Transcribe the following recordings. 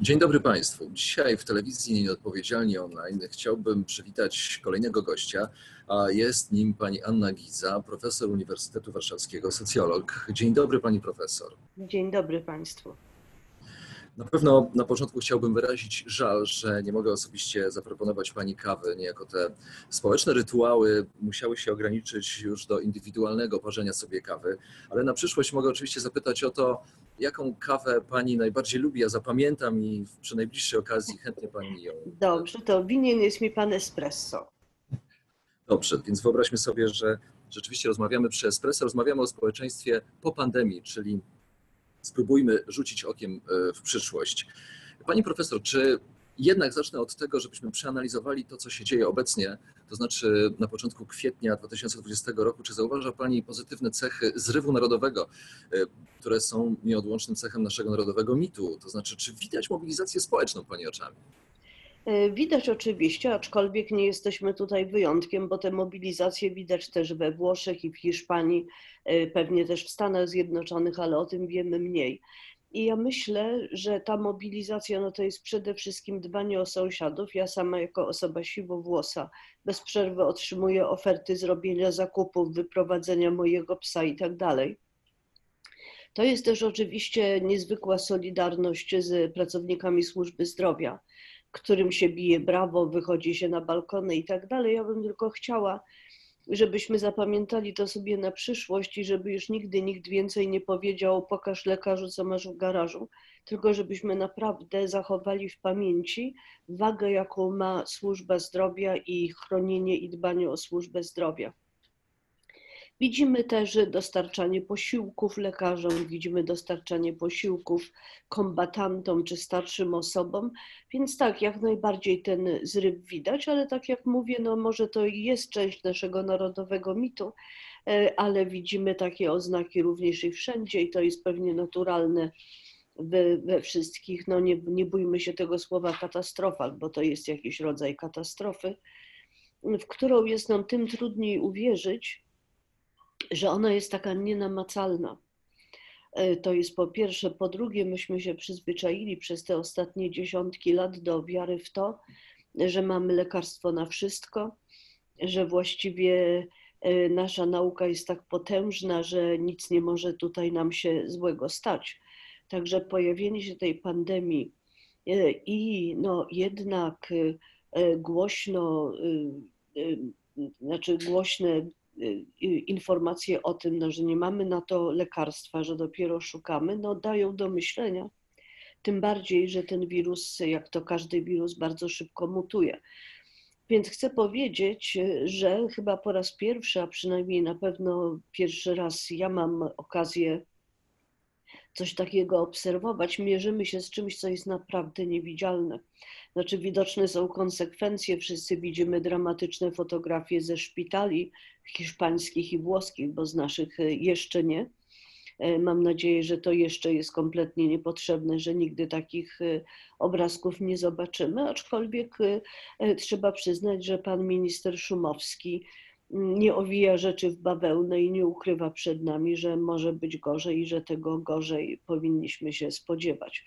Dzień dobry Państwu. Dzisiaj w telewizji Nieodpowiedzialnie Online chciałbym przywitać kolejnego gościa, a jest nim pani Anna Giza, profesor Uniwersytetu Warszawskiego, socjolog. Dzień dobry pani profesor. Dzień dobry Państwu. Na pewno na początku chciałbym wyrazić żal, że nie mogę osobiście zaproponować Pani kawy. Niejako te społeczne rytuały musiały się ograniczyć już do indywidualnego parzenia sobie kawy, ale na przyszłość mogę oczywiście zapytać o to, jaką kawę Pani najbardziej lubi. Ja zapamiętam i przy najbliższej okazji chętnie Pani ją. Dobrze, to winien jest mi Pan espresso. Dobrze, więc wyobraźmy sobie, że rzeczywiście rozmawiamy przy espresso, rozmawiamy o społeczeństwie po pandemii, czyli spróbujmy rzucić okiem e, w przyszłość. Pani profesor, czy jednak zacznę od tego, żebyśmy przeanalizowali to, co się dzieje obecnie, to znaczy na początku kwietnia 2020 roku. Czy zauważa Pani pozytywne cechy zrywu narodowego, e, które są nieodłącznym cechem naszego narodowego mitu? To znaczy, czy widać mobilizację społeczną Pani oczami? E, widać oczywiście, aczkolwiek nie jesteśmy tutaj wyjątkiem, bo te mobilizacje widać też we Włoszech i w Hiszpanii, e, pewnie też w Stanach Zjednoczonych, ale o tym wiemy mniej. I ja myślę, że ta mobilizacja no to jest przede wszystkim dbanie o sąsiadów. Ja sama jako osoba siwowłosa bez przerwy otrzymuję oferty zrobienia zakupów, wyprowadzenia mojego psa i tak dalej. To jest też oczywiście niezwykła solidarność z pracownikami służby zdrowia którym się bije brawo, wychodzi się na balkony i tak dalej. Ja bym tylko chciała, żebyśmy zapamiętali to sobie na przyszłość i żeby już nigdy nikt więcej nie powiedział pokaż lekarzu, co masz w garażu, tylko żebyśmy naprawdę zachowali w pamięci wagę, jaką ma służba zdrowia i chronienie i dbanie o służbę zdrowia. Widzimy też dostarczanie posiłków lekarzom, widzimy dostarczanie posiłków kombatantom czy starszym osobom, więc tak, jak najbardziej ten zryw widać, ale tak jak mówię, no może to jest część naszego narodowego mitu, e, ale widzimy takie oznaki również i wszędzie i to jest pewnie naturalne we, we wszystkich. No nie, nie bójmy się tego słowa katastrofa, bo to jest jakiś rodzaj katastrofy, w którą jest nam tym trudniej uwierzyć, że ona jest taka nienamacalna. E, to jest po pierwsze. Po drugie, myśmy się przyzwyczaili przez te ostatnie dziesiątki lat do wiary w to, że mamy lekarstwo na wszystko, że właściwie e, nasza nauka jest tak potężna, że nic nie może tutaj nam się złego stać. Także pojawienie się tej pandemii e, i no jednak głośno, znaczy głośne informacje o tym, no, że nie mamy na to lekarstwa, że dopiero szukamy, no, dają do myślenia. Tym bardziej, że ten wirus, jak to każdy wirus, bardzo szybko mutuje. Więc chcę powiedzieć, że chyba po raz pierwszy, a przynajmniej na pewno pierwszy raz ja mam okazję coś takiego obserwować, mierzymy się z czymś, co jest naprawdę niewidzialne. Znaczy, widoczne są konsekwencje. Wszyscy widzimy dramatyczne fotografie ze szpitali hiszpańskich i włoskich, bo z naszych e, jeszcze nie. E, mam nadzieję, że to jeszcze jest kompletnie niepotrzebne, że nigdy takich e, obrazków nie zobaczymy, aczkolwiek trzeba przyznać, że pan minister Szumowski nie owija rzeczy w bawełnę i nie ukrywa przed nami, że może być gorzej i że tego gorzej powinniśmy się spodziewać.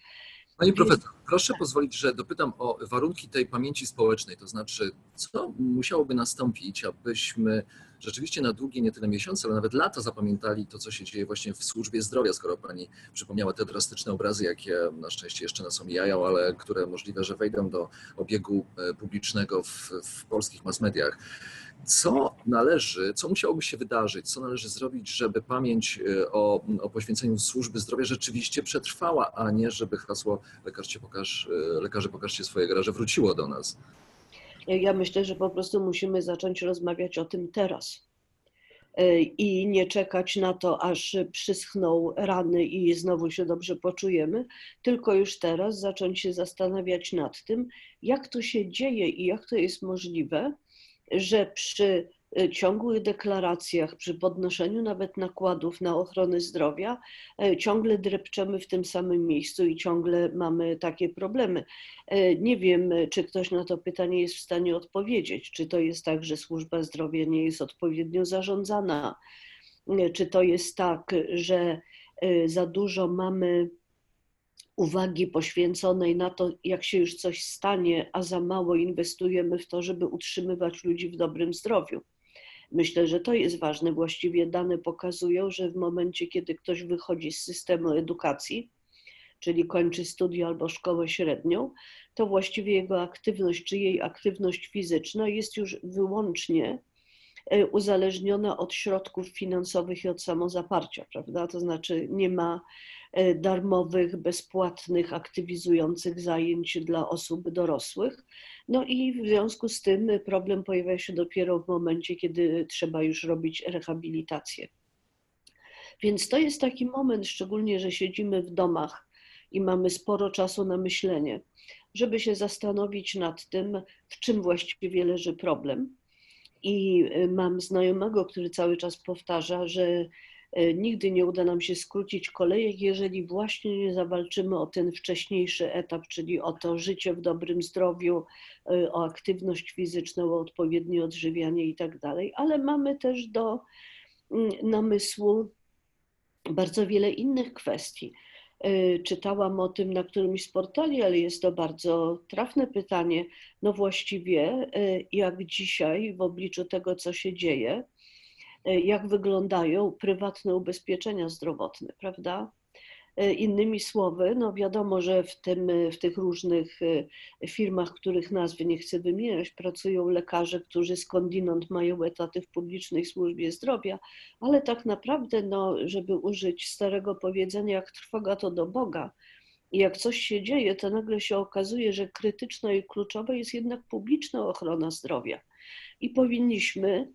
Pani profesor, proszę pozwolić, że dopytam o warunki tej pamięci społecznej, to znaczy, co musiałoby nastąpić, abyśmy rzeczywiście na długie, nie tyle miesiące, ale nawet lata zapamiętali to, co się dzieje właśnie w służbie zdrowia, skoro pani przypomniała te drastyczne obrazy, jakie na szczęście jeszcze nas omijają, ale które możliwe, że wejdą do obiegu e, publicznego w, w polskich mass mediach. Co należy, co musiałoby się wydarzyć, co należy zrobić, żeby pamięć e, o, o poświęceniu służby zdrowia rzeczywiście przetrwała, a nie żeby hasło lekarze, pokaż, e, lekarze pokażcie swoje garaże wróciło do nas? Ja myślę, że po prostu musimy zacząć rozmawiać o tym teraz. e, i nie czekać na to, aż przyschną rany i znowu się dobrze poczujemy, tylko już teraz zacząć się zastanawiać nad tym, jak to się dzieje i jak to jest możliwe, że przy Y, ciągłych deklaracjach, przy podnoszeniu nawet nakładów na ochronę zdrowia, y, ciągle drepczemy w tym samym miejscu i ciągle mamy takie problemy. Y, nie wiem, czy ktoś na to pytanie jest w stanie odpowiedzieć. Czy to jest tak, że służba zdrowia nie jest odpowiednio zarządzana? Czy to jest tak, że za dużo mamy uwagi poświęconej na to, jak się już coś stanie, a za mało inwestujemy w to, żeby utrzymywać ludzi w dobrym zdrowiu? Myślę, że to jest ważne. Właściwie dane pokazują, że w momencie, kiedy ktoś wychodzi z systemu edukacji, czyli kończy studia albo szkołę średnią, to właściwie jego aktywność czy jej aktywność fizyczna jest już wyłącznie e, uzależniona od środków finansowych i od samozaparcia, prawda? To znaczy nie ma darmowych, bezpłatnych, aktywizujących zajęć dla osób dorosłych. No i w związku z tym problem pojawia się dopiero w momencie, kiedy trzeba już robić rehabilitację. Więc to jest taki moment, szczególnie, że siedzimy w domach i mamy sporo czasu na myślenie, żeby się zastanowić nad tym, w czym właściwie leży problem. I e, mam znajomego, który cały czas powtarza, że E, nigdy nie uda nam się skrócić kolejek, jeżeli właśnie nie zawalczymy o ten wcześniejszy etap, czyli o to życie w dobrym zdrowiu, e, o aktywność fizyczną, o odpowiednie odżywianie i tak dalej, ale mamy też do mm, namysłu bardzo wiele innych kwestii. E, czytałam o tym na którymś z portali, ale jest to bardzo trafne pytanie. No właściwie, jak dzisiaj w obliczu tego, co się dzieje, E, jak wyglądają prywatne ubezpieczenia zdrowotne, prawda? E, innymi słowy, no wiadomo, że w, tym, w tych różnych e, firmach, których nazwy nie chcę wymieniać, pracują lekarze, którzy skądinąd mają etaty w publicznej służbie zdrowia, ale tak naprawdę, no, żeby użyć starego powiedzenia, jak trwoga to do Boga, i jak coś się dzieje, to nagle się okazuje, że krytyczna i kluczowa jest jednak publiczna ochrona zdrowia. I powinniśmy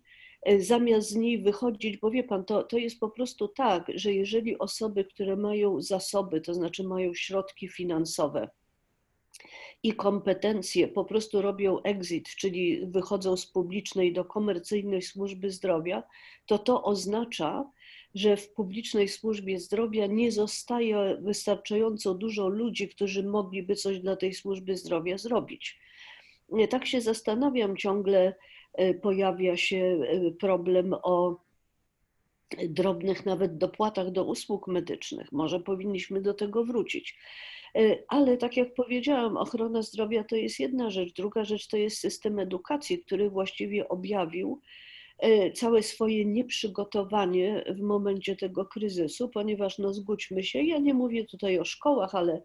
zamiast z niej wychodzić, bo wie pan, to, to jest po prostu tak, że jeżeli osoby, które mają zasoby, to znaczy mają środki finansowe, i kompetencje po prostu robią exit, czyli wychodzą z publicznej do komercyjnej służby zdrowia, to to oznacza, że w publicznej służbie zdrowia nie zostaje wystarczająco dużo ludzi, którzy mogliby coś dla tej służby zdrowia zrobić. Tak się zastanawiam ciągle, pojawia się e, problem o drobnych nawet dopłatach do usług medycznych. Może powinniśmy do tego wrócić. E, ale tak jak powiedziałam, ochrona zdrowia to jest jedna rzecz. Druga rzecz to jest system edukacji, który właściwie objawił całe swoje nieprzygotowanie w momencie tego kryzysu, ponieważ no zgódźmy się, ja nie mówię tutaj o szkołach, ale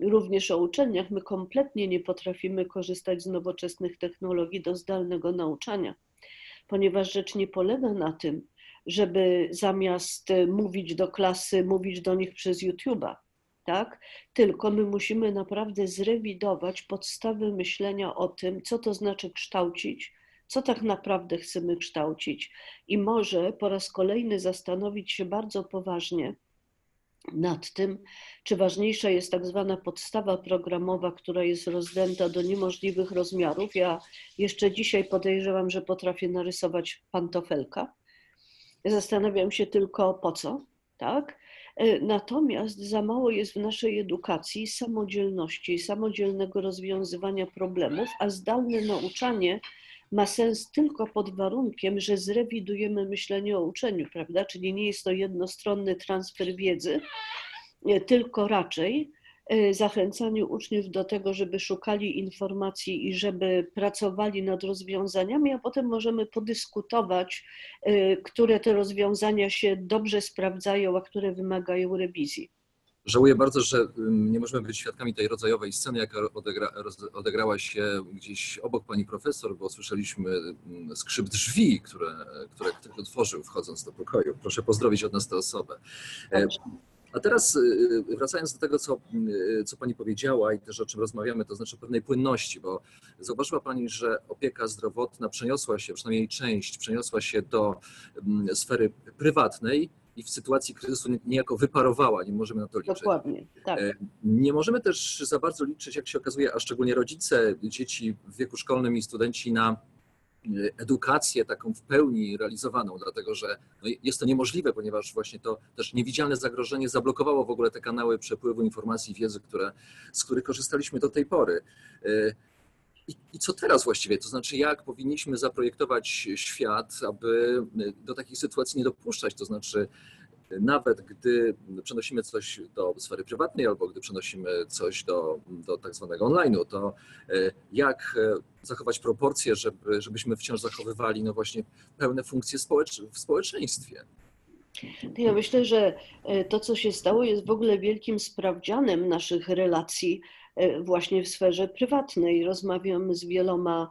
również o uczelniach, my kompletnie nie potrafimy korzystać z nowoczesnych technologii do zdalnego nauczania, ponieważ rzecz nie polega na tym, żeby zamiast mówić do klasy, mówić do nich przez YouTube'a, tak? Tylko my musimy naprawdę zrewidować podstawy myślenia o tym, co to znaczy kształcić, co tak naprawdę chcemy kształcić i może po raz kolejny zastanowić się bardzo poważnie, nad tym, czy ważniejsza jest tak zwana podstawa programowa, która jest rozdęta do niemożliwych rozmiarów. Ja jeszcze dzisiaj podejrzewam, że potrafię narysować pantofelka. Zastanawiam się tylko po co, tak? E, natomiast za mało jest w naszej edukacji samodzielności, samodzielnego rozwiązywania problemów, a zdalne nauczanie ma sens tylko pod warunkiem, że zrewidujemy myślenie o uczeniu, prawda? Czyli nie jest to jednostronny transfer wiedzy, tylko raczej e, zachęcanie uczniów do tego, żeby szukali informacji i żeby pracowali nad rozwiązaniami, a potem możemy podyskutować, e, które te rozwiązania się dobrze sprawdzają, a które wymagają rewizji. Żałuję bardzo, że nie możemy być świadkami tej rodzajowej sceny, jaka odegra, odegrała się gdzieś obok pani profesor, bo słyszeliśmy skrzyp drzwi, które, które ktoś otworzył wchodząc do pokoju. Proszę pozdrowić od nas tę osobę. E, A teraz y, wracając do tego, co, y, co Pani powiedziała i też o czym rozmawiamy, to znaczy pewnej płynności, bo zauważyła Pani, że opieka zdrowotna przeniosła się, przynajmniej część przeniosła się do sfery prywatnej i w sytuacji kryzysu niejako wyparowała, nie możemy na to liczyć. Dokładnie, tak. E, Nie możemy też za bardzo liczyć, jak się okazuje, a szczególnie rodzice dzieci w wieku szkolnym i studenci na e, edukację taką w pełni realizowaną, dlatego że no jest to niemożliwe, ponieważ właśnie to też niewidzialne zagrożenie zablokowało w ogóle te kanały przepływu informacji i wiedzy, które, z których korzystaliśmy do tej pory. I, I co teraz właściwie? To znaczy, jak powinniśmy zaprojektować świat, aby do takich sytuacji nie dopuszczać? To znaczy, nawet gdy przenosimy coś do sfery prywatnej albo gdy przenosimy coś do, do tak zwanego online'u, to e, jak e, zachować proporcje, żeby, żebyśmy wciąż zachowywali no właśnie pełne funkcje społecz w społeczeństwie? Ja myślę, że to, co się stało, jest w ogóle wielkim sprawdzianem naszych relacji właśnie w sferze prywatnej. Rozmawiam z wieloma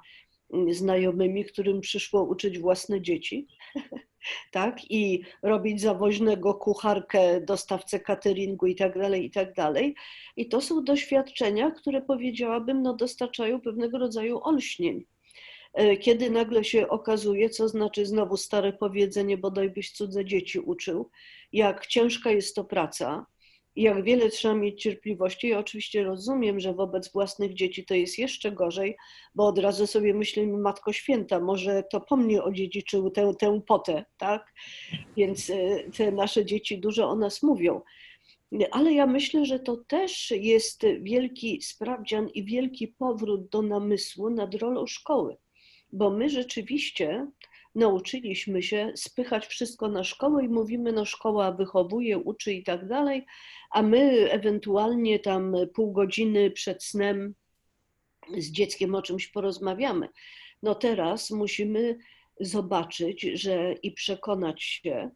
mm, znajomymi, którym przyszło uczyć własne dzieci tak? I robić zawoźnego kucharkę, dostawcę cateringu i tak dalej, i tak dalej. I to są doświadczenia, które powiedziałabym, no dostarczają pewnego rodzaju olśnień. E, kiedy nagle się okazuje, co znaczy znowu stare powiedzenie, bodaj byś cudze dzieci uczył, jak ciężka jest to praca, jak wiele trzeba mieć cierpliwości. Ja oczywiście rozumiem, że wobec własnych dzieci to jest jeszcze gorzej, bo od razu sobie myślimy, Matko Święta, może to po mnie odziedziczył tę, tę potę, tak? Więc e, te nasze dzieci dużo o nas mówią. Ale ja myślę, że to też jest wielki sprawdzian i wielki powrót do namysłu nad rolą szkoły, bo my rzeczywiście nauczyliśmy się spychać wszystko na szkołę i mówimy, no szkoła wychowuje, uczy i tak dalej, a my ewentualnie tam pół godziny przed snem z dzieckiem o czymś porozmawiamy. No teraz musimy zobaczyć, że i przekonać się,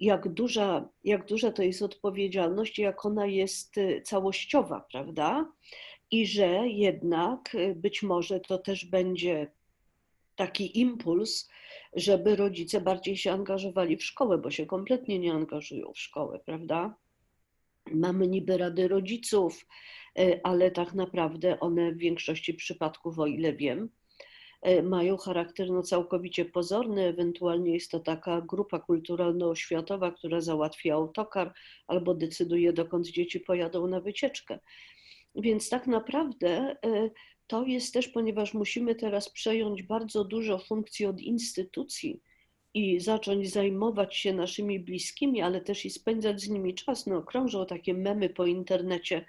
jak duża, jak duża to jest odpowiedzialność, jak ona jest całościowa, prawda? I że jednak być może to też będzie taki impuls, żeby rodzice bardziej się angażowali w szkołę, bo się kompletnie nie angażują w szkołę, prawda? Mamy niby rady rodziców, e, ale tak naprawdę one w większości przypadków, o ile wiem, e, mają charakter no, całkowicie pozorny. Ewentualnie jest to taka grupa kulturalno-oświatowa, która załatwia autokar albo decyduje, dokąd dzieci pojadą na wycieczkę. Więc tak naprawdę e, to jest też, ponieważ musimy teraz przejąć bardzo dużo funkcji od instytucji i zacząć zajmować się naszymi bliskimi, ale też i spędzać z nimi czas. No, krążą takie memy po internecie,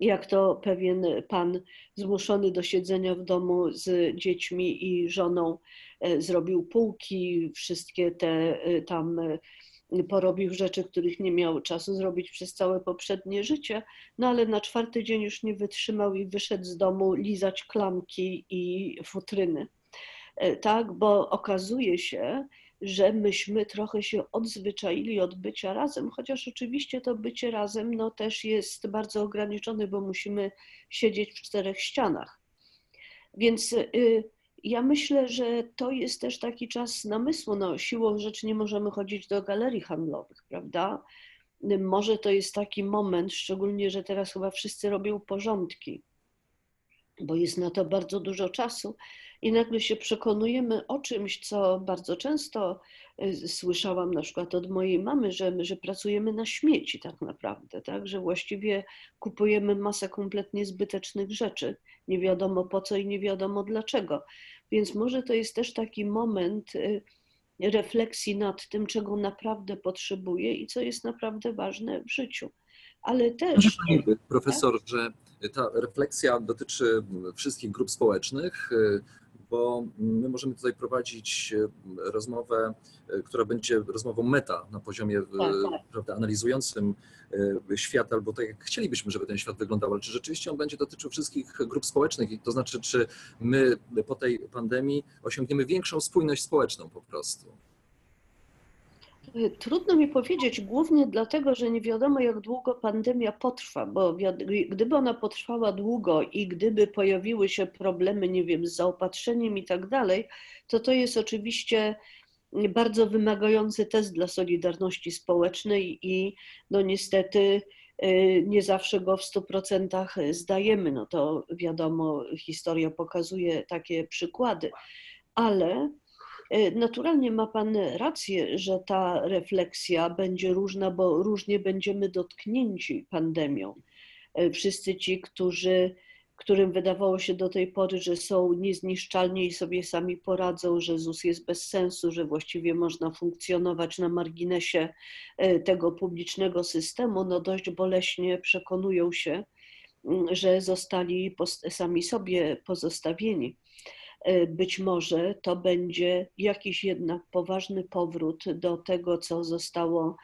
jak to pewien pan zmuszony do siedzenia w domu z dziećmi i żoną e, zrobił półki, wszystkie te e, tam e, porobił rzeczy, których nie miał czasu zrobić przez całe poprzednie życie, no ale na czwarty dzień już nie wytrzymał i wyszedł z domu lizać klamki i futryny. E, tak, bo okazuje się, że myśmy trochę się odzwyczaili od bycia razem, chociaż oczywiście to bycie razem no, też jest bardzo ograniczone, bo musimy siedzieć w czterech ścianach. Więc y, ja myślę, że to jest też taki czas namysłu. No, siłą rzeczy nie możemy chodzić do galerii handlowych, prawda? Może to jest taki moment, szczególnie, że teraz chyba wszyscy robią porządki, bo jest na to bardzo dużo czasu i nagle się przekonujemy o czymś, co bardzo często y, słyszałam na przykład od mojej mamy, że, że pracujemy na śmieci tak naprawdę, tak? że właściwie kupujemy masę kompletnie zbytecznych rzeczy, nie wiadomo po co i nie wiadomo dlaczego. Więc może to jest też taki moment y, refleksji nad tym, czego naprawdę potrzebuję i co jest naprawdę ważne w życiu. Ale też. Pani profesor, że ta refleksja dotyczy wszystkich grup społecznych, y, bo my możemy tutaj prowadzić e, rozmowę, e, która będzie rozmową meta na poziomie e, tak, tak. Prawda, analizującym świat, albo tak jak chcielibyśmy, żeby ten świat wyglądał, ale czy rzeczywiście on będzie dotyczył wszystkich grup społecznych, to znaczy, czy my po tej pandemii osiągniemy większą spójność społeczną po prostu. Trudno mi powiedzieć, głównie dlatego, że nie wiadomo, jak długo pandemia potrwa, bo gdyby ona potrwała długo i gdyby pojawiły się problemy, nie wiem, z zaopatrzeniem i tak dalej, to to jest oczywiście bardzo wymagający test dla Solidarności Społecznej i no niestety y, nie zawsze go w 100% zdajemy. No to wiadomo, historia pokazuje takie przykłady, ale naturalnie ma Pan rację, że ta refleksja będzie różna, bo różnie będziemy dotknięci pandemią. Y, wszyscy ci, którzy którym wydawało się do tej pory, że są niezniszczalni i sobie sami poradzą, że ZUS jest bez sensu, że właściwie można funkcjonować na marginesie e, tego publicznego systemu, no dość boleśnie przekonują się, że zostali sami sobie pozostawieni. E, być może to będzie jakiś jednak poważny powrót do tego, co zostało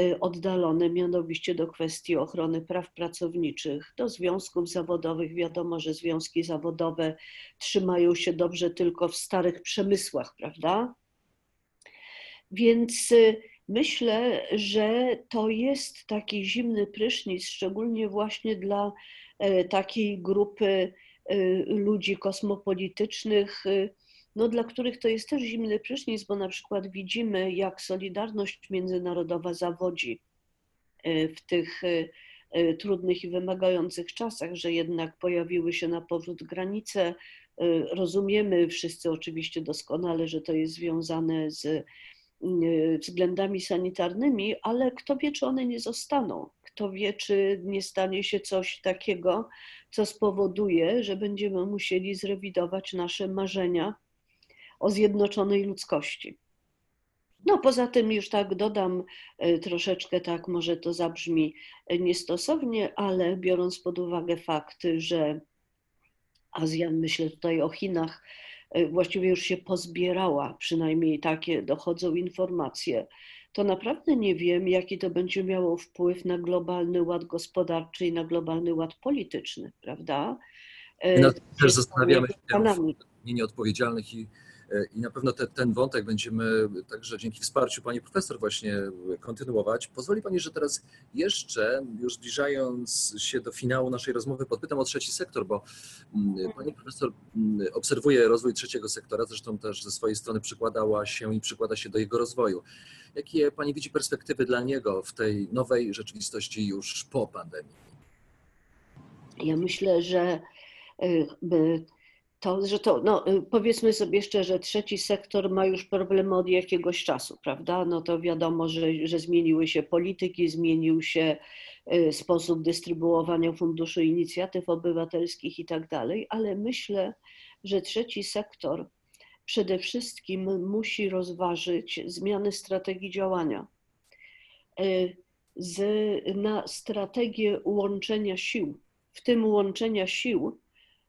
Y, oddalone, mianowicie do kwestii ochrony praw pracowniczych, do związków zawodowych. Wiadomo, że związki zawodowe trzymają się dobrze tylko w starych przemysłach, prawda? Więc y, myślę, że to jest taki zimny prysznic, szczególnie właśnie dla takiej grupy ludzi kosmopolitycznych, no, dla których to jest też zimny prysznic, bo na przykład widzimy, jak Solidarność Międzynarodowa zawodzi e, w tych e, e, trudnych i wymagających czasach, że jednak pojawiły się na powrót granice. Rozumiemy wszyscy oczywiście doskonale, że to jest związane z względami sanitarnymi, ale kto wie, czy one nie zostaną. Kto wie, czy nie stanie się coś takiego, co spowoduje, że będziemy musieli zrewidować nasze marzenia o zjednoczonej ludzkości. No poza tym już tak dodam e, troszeczkę tak, może to zabrzmi niestosownie, ale biorąc pod uwagę fakt, że ASEAN, myślę tutaj o Chinach, e, właściwie już się pozbierała, przynajmniej takie dochodzą informacje, to naprawdę nie wiem, jaki to będzie miało wpływ na globalny ład gospodarczy i na globalny ład polityczny, prawda? No, też zastanawiamy się nie nieodpowiedzialnych i i na pewno te, ten wątek będziemy także dzięki wsparciu pani profesor właśnie kontynuować. Pozwoli pani, że teraz jeszcze, już zbliżając się do finału naszej rozmowy, podpytam o trzeci sektor, bo mm, pani profesor mm, obserwuje rozwój trzeciego sektora, zresztą też ze swojej strony przykładała się i przykłada się do jego rozwoju. Jakie pani widzi perspektywy dla niego w tej nowej rzeczywistości już po pandemii? Ja myślę, że y, to, że to, no, y, powiedzmy sobie szczerze, trzeci sektor ma już problemy od jakiegoś czasu, prawda? No to wiadomo, że, że zmieniły się polityki, zmienił się y, sposób dystrybuowania funduszy inicjatyw obywatelskich i tak dalej, ale myślę, że trzeci sektor przede wszystkim musi rozważyć zmiany strategii działania. Y, z, na strategię łączenia sił, w tym łączenia sił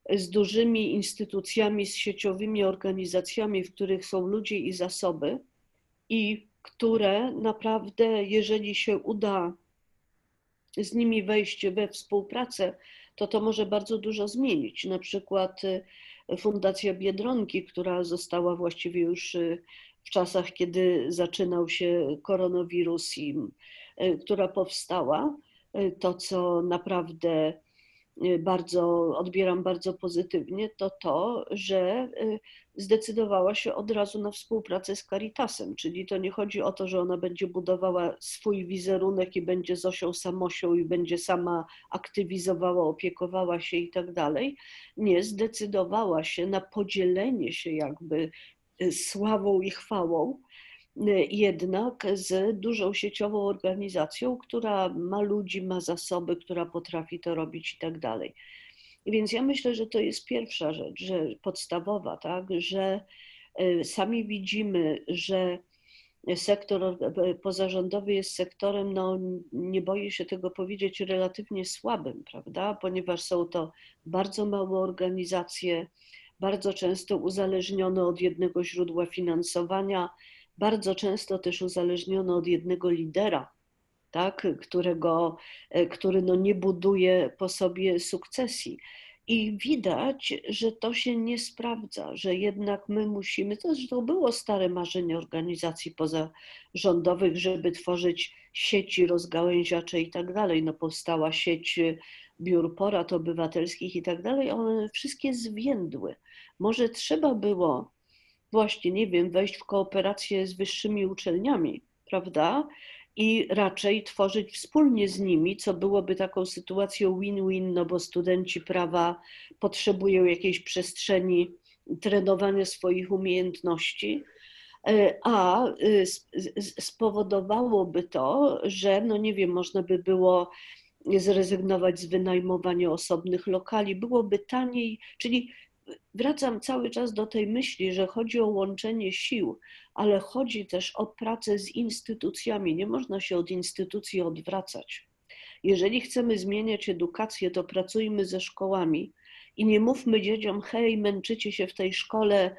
z dużymi instytucjami, z sieciowymi organizacjami, w których są ludzie i zasoby, i które naprawdę, jeżeli się uda z nimi wejść we współpracę, to to może bardzo dużo zmienić. Na przykład y, Fundacja Biedronki, która została właściwie już y, w czasach, kiedy zaczynał się koronawirus i y, która powstała, to co naprawdę bardzo odbieram bardzo pozytywnie, to to, że y, zdecydowała się od razu na współpracę z Caritasem, czyli to nie chodzi o to, że ona będzie budowała swój wizerunek i będzie Zosią Samosią i będzie sama aktywizowała, opiekowała się i tak dalej. Nie, zdecydowała się na podzielenie się jakby y, sławą i chwałą jednak z dużą sieciową organizacją, która ma ludzi, ma zasoby, która potrafi to robić i tak dalej. Więc ja myślę, że to jest pierwsza rzecz, że podstawowa, tak, że e, sami widzimy, że sektor pozarządowy jest sektorem, no nie boję się tego powiedzieć, relatywnie słabym, prawda, ponieważ są to bardzo małe organizacje, bardzo często uzależnione od jednego źródła finansowania, bardzo często też uzależnione od jednego lidera, tak, którego, e, który no nie buduje po sobie sukcesji. I widać, że to się nie sprawdza, że jednak my musimy, to zresztą było stare marzenie organizacji pozarządowych, żeby tworzyć sieci rozgałęziacze i tak dalej. No powstała sieć biur porad obywatelskich i tak dalej, one wszystkie zwiędły. Może trzeba było właśnie, nie wiem, wejść w kooperację z wyższymi uczelniami, prawda? I raczej tworzyć wspólnie z nimi, co byłoby taką sytuacją win-win, no bo studenci prawa potrzebują jakiejś przestrzeni trenowania swoich umiejętności, e, a y, spowodowałoby to, że, no nie wiem, można by było zrezygnować z wynajmowania osobnych lokali, byłoby taniej, czyli wracam cały czas do tej myśli, że chodzi o łączenie sił, ale chodzi też o pracę z instytucjami. Nie można się od instytucji odwracać. Jeżeli chcemy zmieniać edukację, to pracujmy ze szkołami i nie mówmy dzieciom, hej, męczycie się w tej szkole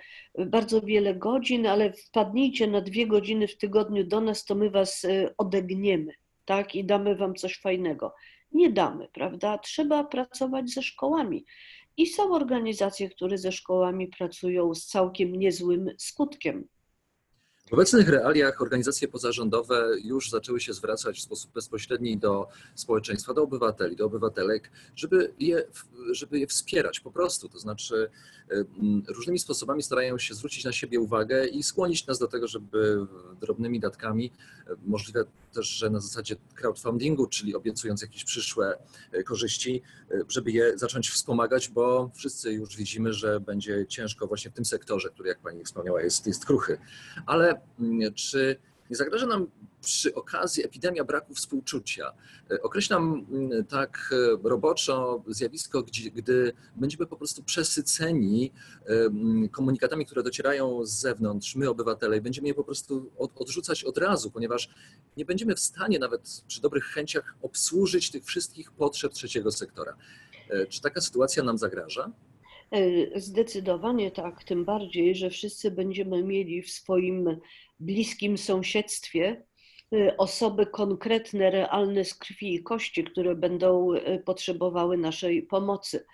bardzo wiele godzin, ale wpadnijcie na dwie godziny w tygodniu do nas, to my was y, odegniemy, tak, i damy wam coś fajnego. Nie damy, prawda? Trzeba pracować ze szkołami. I są organizacje, które ze szkołami pracują z całkiem niezłym skutkiem. W obecnych realiach organizacje pozarządowe już zaczęły się zwracać w sposób bezpośredni do społeczeństwa, do obywateli, do obywatelek, żeby je, żeby je wspierać po prostu. To znaczy różnymi sposobami starają się zwrócić na siebie uwagę i skłonić nas do tego, żeby drobnymi datkami, możliwe też, że na zasadzie crowdfundingu, czyli obiecując jakieś przyszłe e, korzyści, e, żeby je zacząć wspomagać, bo wszyscy już widzimy, że będzie ciężko właśnie w tym sektorze, który, jak Pani wspomniała, jest, jest kruchy. Ale czy nie zagraża nam przy okazji epidemia braku współczucia. E, określam mm, tak e, roboczo zjawisko, gdy będziemy po prostu przesyceni e, mm, komunikatami, które docierają z zewnątrz, my obywatele, i będziemy je po prostu odrzucać od razu, ponieważ nie będziemy w stanie nawet przy dobrych chęciach obsłużyć tych wszystkich potrzeb trzeciego sektora. Czy taka sytuacja nam zagraża? Zdecydowanie tak, tym bardziej, że wszyscy będziemy mieli w swoim bliskim sąsiedztwie y, osoby konkretne, realne z krwi i kości, które będą y, potrzebowały naszej pomocy.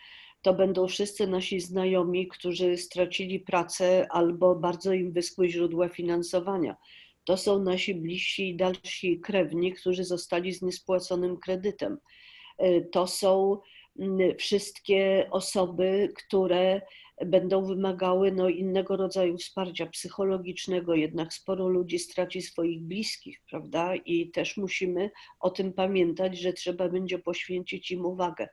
To będą wszyscy nasi znajomi, którzy stracili pracę albo bardzo im wyschły źródła finansowania. To są nasi bliżsi i dalsi krewni, którzy zostali z niespłaconym kredytem. To są wszystkie osoby, które będą wymagały no, innego rodzaju wsparcia psychologicznego, jednak sporo ludzi straci swoich bliskich, prawda? I też musimy o tym pamiętać, że trzeba będzie poświęcić im uwagę.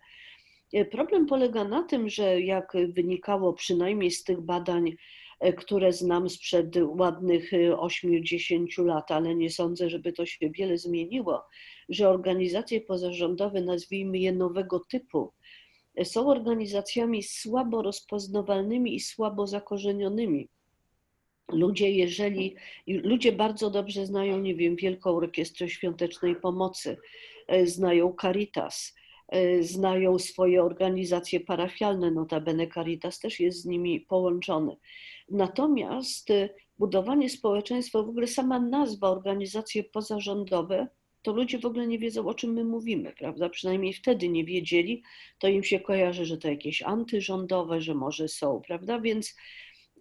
E, problem polega na tym, że jak wynikało przynajmniej z tych badań, e, które znam sprzed ładnych 8-10 e, lat, ale nie sądzę, żeby to się wiele zmieniło, że organizacje pozarządowe, nazwijmy je nowego typu, są organizacjami słabo rozpoznawalnymi i słabo zakorzenionymi. Ludzie, jeżeli ludzie bardzo dobrze znają, nie wiem, Wielką Orkiestrę Świątecznej Pomocy, e, znają Caritas, e, znają swoje organizacje parafialne, notabene Caritas też jest z nimi połączony. Natomiast e, budowanie społeczeństwa, w ogóle sama nazwa organizacje pozarządowe to ludzie w ogóle nie wiedzą, o czym my mówimy, prawda? Przynajmniej wtedy nie wiedzieli, to im się kojarzy, że to jakieś antyrządowe, że może są, prawda? Więc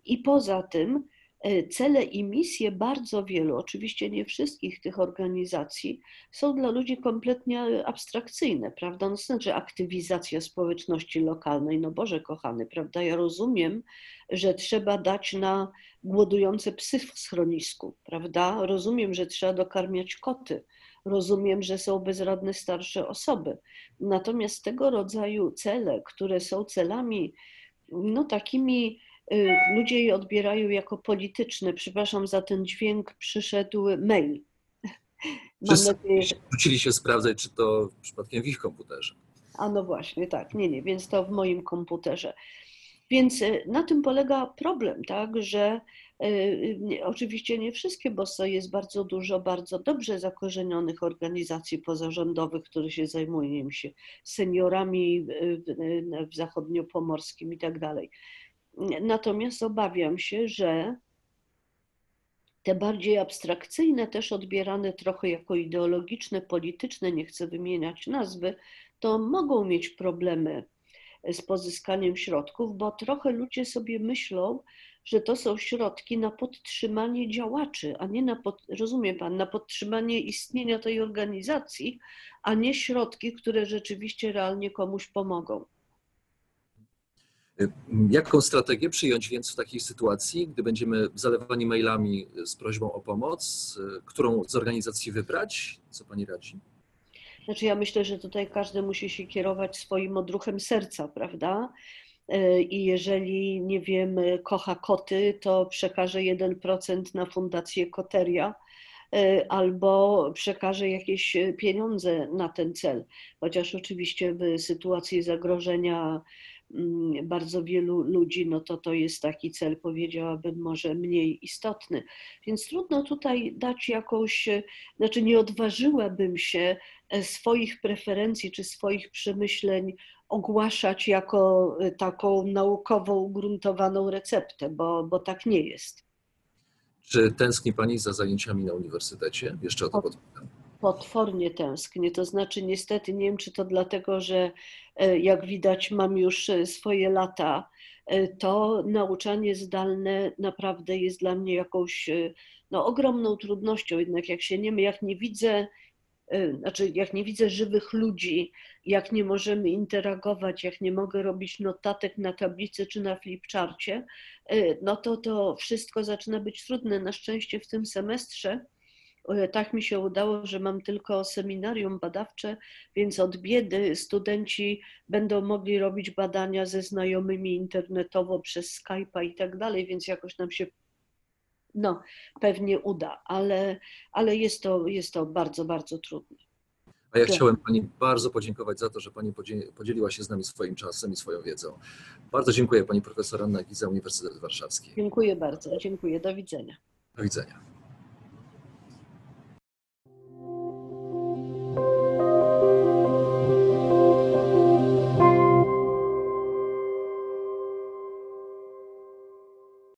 i poza tym e, cele i misje bardzo wielu, oczywiście nie wszystkich tych organizacji, są dla ludzi kompletnie abstrakcyjne, prawda? No, znaczy aktywizacja społeczności lokalnej, no Boże kochany, prawda? Ja rozumiem, że trzeba dać na głodujące psy w schronisku, prawda? Rozumiem, że trzeba dokarmiać koty, rozumiem, że są bezrodne starsze osoby. Natomiast tego rodzaju cele, które są celami, no takimi, y, ludzie je odbierają jako polityczne. Przepraszam za ten dźwięk, przyszedł mail. Wszyscy nadzieję, się sprawdzać, czy to przypadkiem w ich komputerze. A no właśnie, tak, nie, nie, więc to w moim komputerze. Więc y, na tym polega problem, tak, że oczywiście nie wszystkie, bo jest bardzo dużo bardzo dobrze zakorzenionych organizacji pozarządowych, które się zajmują się seniorami w zachodniopomorskim i tak dalej. Natomiast obawiam się, że te bardziej abstrakcyjne, też odbierane trochę jako ideologiczne, polityczne, nie chcę wymieniać nazwy, to mogą mieć problemy z pozyskaniem środków, bo trochę ludzie sobie myślą, że to są środki na podtrzymanie działaczy, a nie na, pod, rozumie pan, na podtrzymanie istnienia tej organizacji, a nie środki, które rzeczywiście realnie komuś pomogą. Jaką strategię przyjąć więc w takiej sytuacji, gdy będziemy zalewani mailami z prośbą o pomoc? Którą z organizacji wybrać? Co pani radzi? Znaczy ja myślę, że tutaj każdy musi się kierować swoim odruchem serca, prawda? E, I jeżeli, nie wiem, kocha koty, to przekaże 1% na fundację Koteria e, albo przekaże jakieś pieniądze na ten cel. Chociaż oczywiście w sytuacji zagrożenia bardzo wielu ludzi, no to to jest taki cel, powiedziałabym, może mniej istotny. Więc trudno tutaj dać jakąś, znaczy nie odważyłabym się e, swoich preferencji czy swoich przemyśleń ogłaszać jako y, taką naukowo ugruntowaną receptę, bo, bo tak nie jest. Czy tęskni Pani za zajęciami na uniwersytecie? Jeszcze o to podpytam. Potwornie tęsknię. To znaczy, niestety, nie wiem, czy to dlatego, że e, jak widać, mam już e, swoje lata, e, to nauczanie zdalne naprawdę jest dla mnie jakąś no, ogromną trudnością. Jednak jak się nie, jak nie widzę znaczy jak nie widzę żywych ludzi, jak nie możemy interagować, jak nie mogę robić notatek na tablicy czy na flipcharcie, no to to wszystko zaczyna być trudne. Na szczęście w tym semestrze tak mi się udało, że mam tylko seminarium badawcze, więc od biedy studenci będą mogli robić badania ze znajomymi internetowo przez Skype'a i tak dalej, więc jakoś nam się no, pewnie uda, ale, ale jest, to, jest to bardzo, bardzo trudne. A ja chciałem Pani bardzo podziękować za to, że Pani podzieliła się z nami swoim czasem i swoją wiedzą. Bardzo dziękuję Pani profesor Anna Giza, Uniwersytet Warszawski. Dziękuję bardzo, dziękuję, do widzenia. Do widzenia.